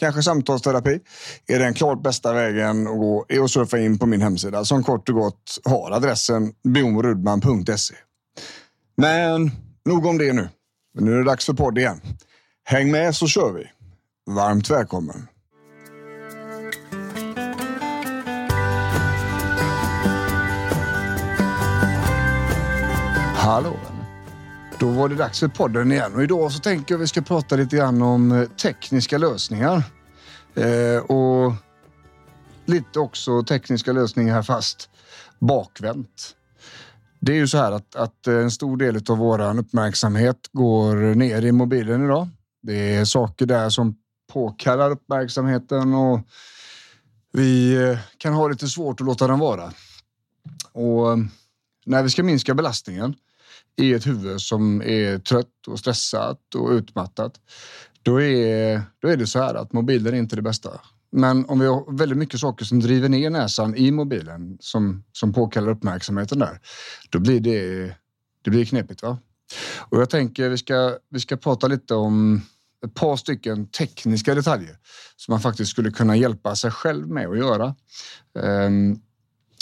kanske samtalsterapi är den klart bästa vägen att gå är att surfa in på min hemsida alltså, som kort och gott har adressen bjornrudman.se. Men nog om det nu. Nu är det dags för podd igen. Häng med så kör vi. Varmt välkommen. Hallå! Då var det dags för podden igen och idag så tänker jag vi ska prata lite grann om eh, tekniska lösningar. Eh, och lite också tekniska lösningar fast bakvänt. Det är ju så här att, att eh, en stor del av våran uppmärksamhet går ner i mobilen idag. Det är saker där som påkallar uppmärksamheten och vi eh, kan ha lite svårt att låta den vara. Och eh, när vi ska minska belastningen i ett huvud som är trött och stressat och utmattat, då är, då är det så här att mobilen är inte det bästa. Men om vi har väldigt mycket saker som driver ner näsan i mobilen som, som påkallar uppmärksamheten där, då blir det, det blir knepigt. Va? Och jag tänker vi ska, vi ska prata lite om ett par stycken tekniska detaljer som man faktiskt skulle kunna hjälpa sig själv med att göra. Um,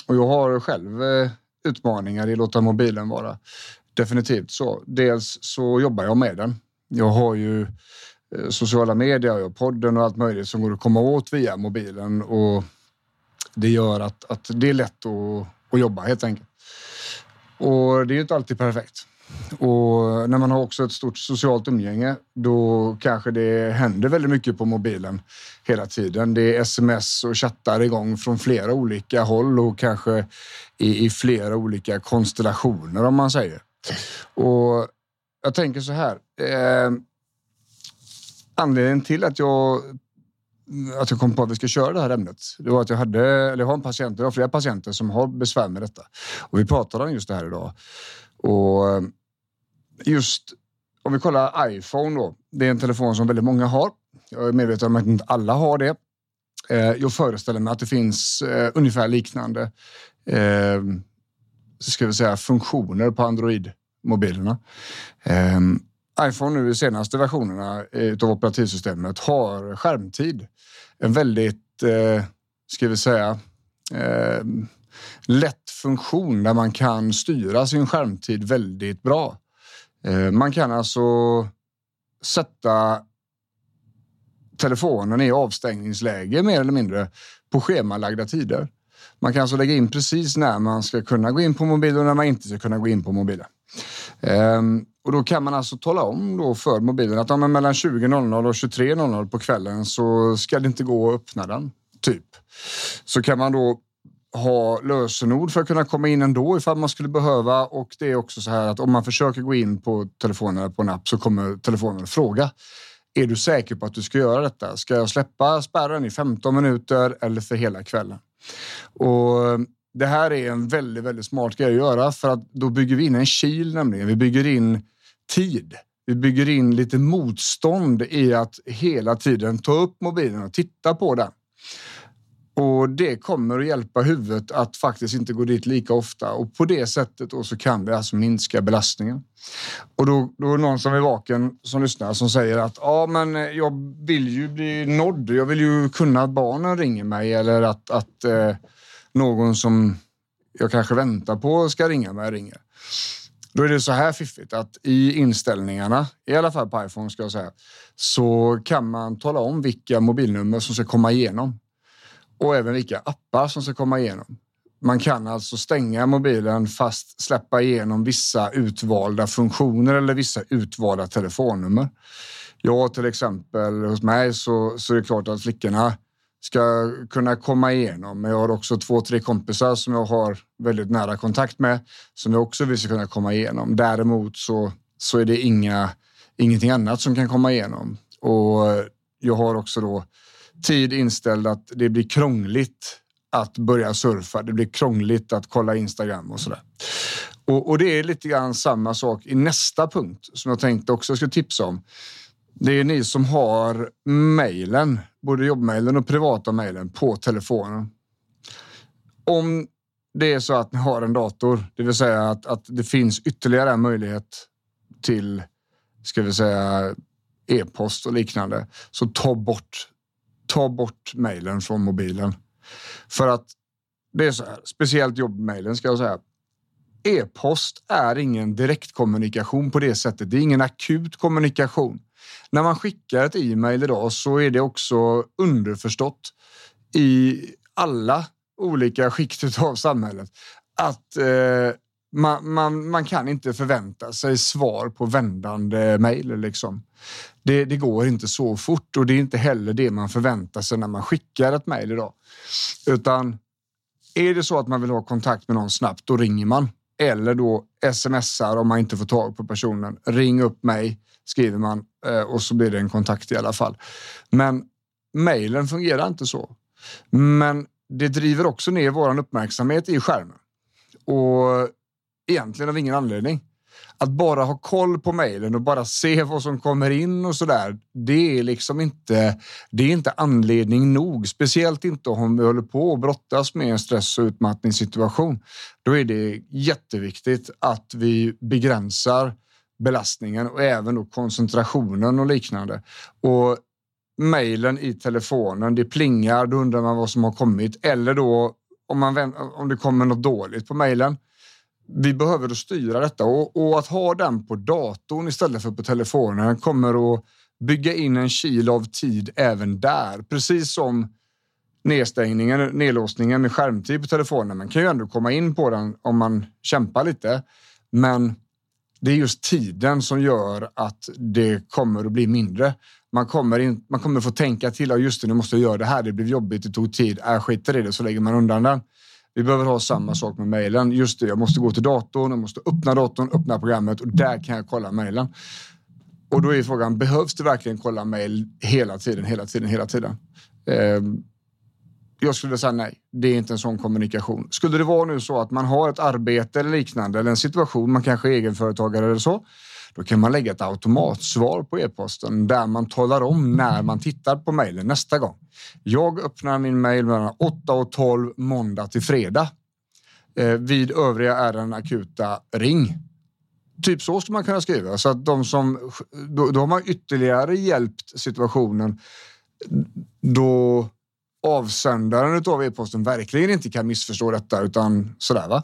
och jag har själv uh, utmaningar i att låta mobilen vara. Definitivt så. Dels så jobbar jag med den. Jag har ju Eh, sociala medier, och podden och allt möjligt som går att komma åt via mobilen och det gör att, att det är lätt att, att jobba helt enkelt. Och det är inte alltid perfekt. Och när man har också ett stort socialt umgänge, då kanske det händer väldigt mycket på mobilen hela tiden. Det är sms och chattar igång från flera olika håll och kanske i, i flera olika konstellationer om man säger. Och jag tänker så här. Eh, anledningen till att jag att jag kom på att vi ska köra det här ämnet. Det var att jag hade, eller jag har en patient, jag har flera patienter som har besvär med detta. Och vi pratade om just det här idag. Och eh, just om vi kollar iPhone då. Det är en telefon som väldigt många har. Jag är medveten om att inte alla har det. Eh, jag föreställer mig att det finns eh, ungefär liknande eh, ska vi säga, funktioner på Android-mobilerna. Ehm, iPhone nu i senaste versionerna eh, av operativsystemet har skärmtid. En väldigt, eh, ska vi säga, eh, lätt funktion där man kan styra sin skärmtid väldigt bra. Eh, man kan alltså sätta telefonen i avstängningsläge mer eller mindre på schemalagda tider. Man kan alltså lägga in precis när man ska kunna gå in på mobilen och när man inte ska kunna gå in på mobilen. Um, och då kan man alltså tala om då för mobilen att ja, mellan 20.00 och 23.00 på kvällen så ska det inte gå att öppna den. Typ. Så kan man då ha lösenord för att kunna komma in ändå ifall man skulle behöva. Och det är också så här att om man försöker gå in på telefonen på en app så kommer telefonen fråga. Är du säker på att du ska göra detta? Ska jag släppa spärren i 15 minuter eller för hela kvällen? Och det här är en väldigt, väldigt smart grej att göra för att då bygger vi in en kil nämligen. Vi bygger in tid. Vi bygger in lite motstånd i att hela tiden ta upp mobilen och titta på den. Och det kommer att hjälpa huvudet att faktiskt inte gå dit lika ofta och på det sättet då så kan vi alltså minska belastningen. Och då, då är det någon som är vaken som lyssnar som säger att ja, men jag vill ju bli nådd. Jag vill ju kunna att barnen ringer mig eller att, att eh, någon som jag kanske väntar på ska ringa mig ringer. Då är det så här fiffigt att i inställningarna, i alla fall på iPhone ska jag säga, så kan man tala om vilka mobilnummer som ska komma igenom och även vilka appar som ska komma igenom. Man kan alltså stänga mobilen fast släppa igenom vissa utvalda funktioner eller vissa utvalda telefonnummer. Jag till exempel, hos mig så, så är det klart att flickorna ska kunna komma igenom. Men jag har också två, tre kompisar som jag har väldigt nära kontakt med som jag också vill ska kunna komma igenom. Däremot så, så är det inga, ingenting annat som kan komma igenom. Och jag har också då tid inställd att det blir krångligt att börja surfa. Det blir krångligt att kolla Instagram och sådär. Och, och det är lite grann samma sak i nästa punkt som jag tänkte också ska tipsa om. Det är ni som har mejlen, både jobbmejlen och privata mejlen på telefonen. Om det är så att ni har en dator, det vill säga att, att det finns ytterligare en möjlighet till, ska vi säga, e-post och liknande, så ta bort, ta bort mejlen från mobilen. För att det är så här, speciellt jobbmejlen ska jag säga. E-post är ingen direktkommunikation på det sättet. Det är ingen akut kommunikation. När man skickar ett e-mail idag så är det också underförstått i alla olika skikt av samhället att eh, man, man, man, kan inte förvänta sig svar på vändande mejl. Liksom. Det, det, går inte så fort och det är inte heller det man förväntar sig när man skickar ett mejl idag. Utan är det så att man vill ha kontakt med någon snabbt, då ringer man. Eller då smsar om man inte får tag på personen. Ring upp mig, skriver man Eh, och så blir det en kontakt i alla fall. Men mejlen fungerar inte så. Men det driver också ner vår uppmärksamhet i skärmen. Och egentligen av ingen anledning. Att bara ha koll på mejlen och bara se vad som kommer in och så där. Det är liksom inte. Det är inte anledning nog, speciellt inte om vi håller på och brottas med en stress och utmattningssituation. Då är det jätteviktigt att vi begränsar belastningen och även då koncentrationen och liknande. Och mejlen i telefonen, det plingar, då undrar man vad som har kommit. Eller då om, man, om det kommer något dåligt på mejlen. Vi behöver då styra detta och, och, att ha den på datorn istället för på telefonen kommer att bygga in en kil av tid även där. Precis som nedstängningen, nedlåsningen med skärmtid på telefonen. Man kan ju ändå komma in på den om man kämpar lite. Men det är just tiden som gör att det kommer att bli mindre. Man kommer, in, man kommer få tänka till. Just det, nu måste jag göra det här. Det blev jobbigt. Det tog tid. Äh, skiter i det så lägger man undan den. Vi behöver ha samma sak med mejlen. Just det, jag måste gå till datorn. Jag måste öppna datorn, öppna programmet och där kan jag kolla mejlen. Och då är frågan, behövs det verkligen kolla mejl hela tiden, hela tiden, hela tiden? Jag skulle säga nej. Det är inte en sån kommunikation. Skulle det vara nu så att man har ett arbete eller liknande eller en situation, man kanske är egenföretagare eller så, då kan man lägga ett automatsvar på e-posten där man talar om när man tittar på mejlen nästa gång. Jag öppnar min mejl mellan 8 och 12 måndag till fredag. Eh, vid övriga ärenden akuta ring. Typ så skulle man kunna skriva så att de som då, då har man ytterligare hjälpt situationen. Då avsändaren av e-posten verkligen inte kan missförstå detta utan sådär va.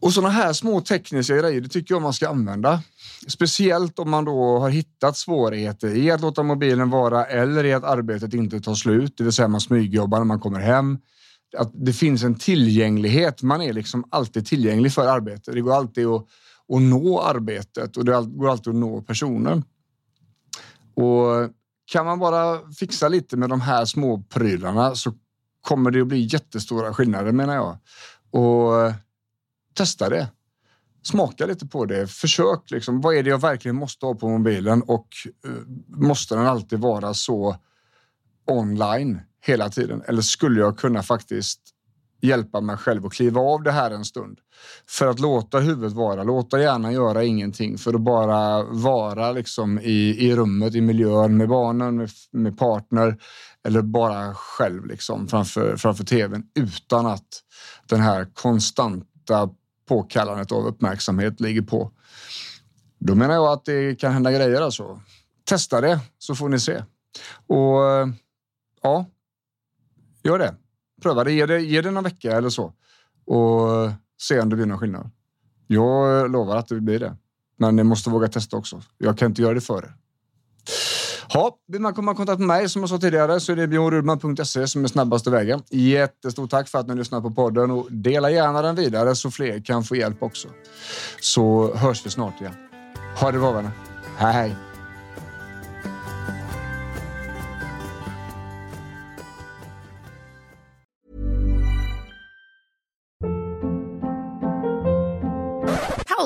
Och sådana här små tekniska grejer, det tycker jag man ska använda. Speciellt om man då har hittat svårigheter i att låta mobilen vara eller i att arbetet inte tar slut, det vill säga man smygjobbar när man kommer hem. Att det finns en tillgänglighet. Man är liksom alltid tillgänglig för arbete. Det går alltid att, att nå arbetet och det går alltid att nå personen. Och kan man bara fixa lite med de här små prylarna så kommer det att bli jättestora skillnader menar jag. Och eh, testa det. Smaka lite på det. Försök liksom. Vad är det jag verkligen måste ha på mobilen och uh, måste den alltid vara så online hela tiden? Eller skulle jag kunna faktiskt hjälpa mig själv att kliva av det här en stund. För att låta huvudet vara, låta hjärnan göra ingenting för att bara vara liksom i, i rummet, i miljön med barnen, med, med partner eller bara själv liksom framför, framför tvn utan att den här konstanta påkallandet av uppmärksamhet ligger på. Då menar jag att det kan hända grejer alltså. Testa det så får ni se. Och ja, gör det. Pröva det. Ge det, ge det någon vecka eller så och se om det blir någon skillnad. Jag lovar att det blir det. Men ni måste våga testa också. Jag kan inte göra det för er. Ja, vill man komma i kontakt med mig som jag sa tidigare så är det bjornrudman.se som är snabbaste vägen. Jättestort tack för att ni lyssnar på podden och dela gärna den vidare så fler kan få hjälp också. Så hörs vi snart igen. Ha det bra vänner. Hej hej!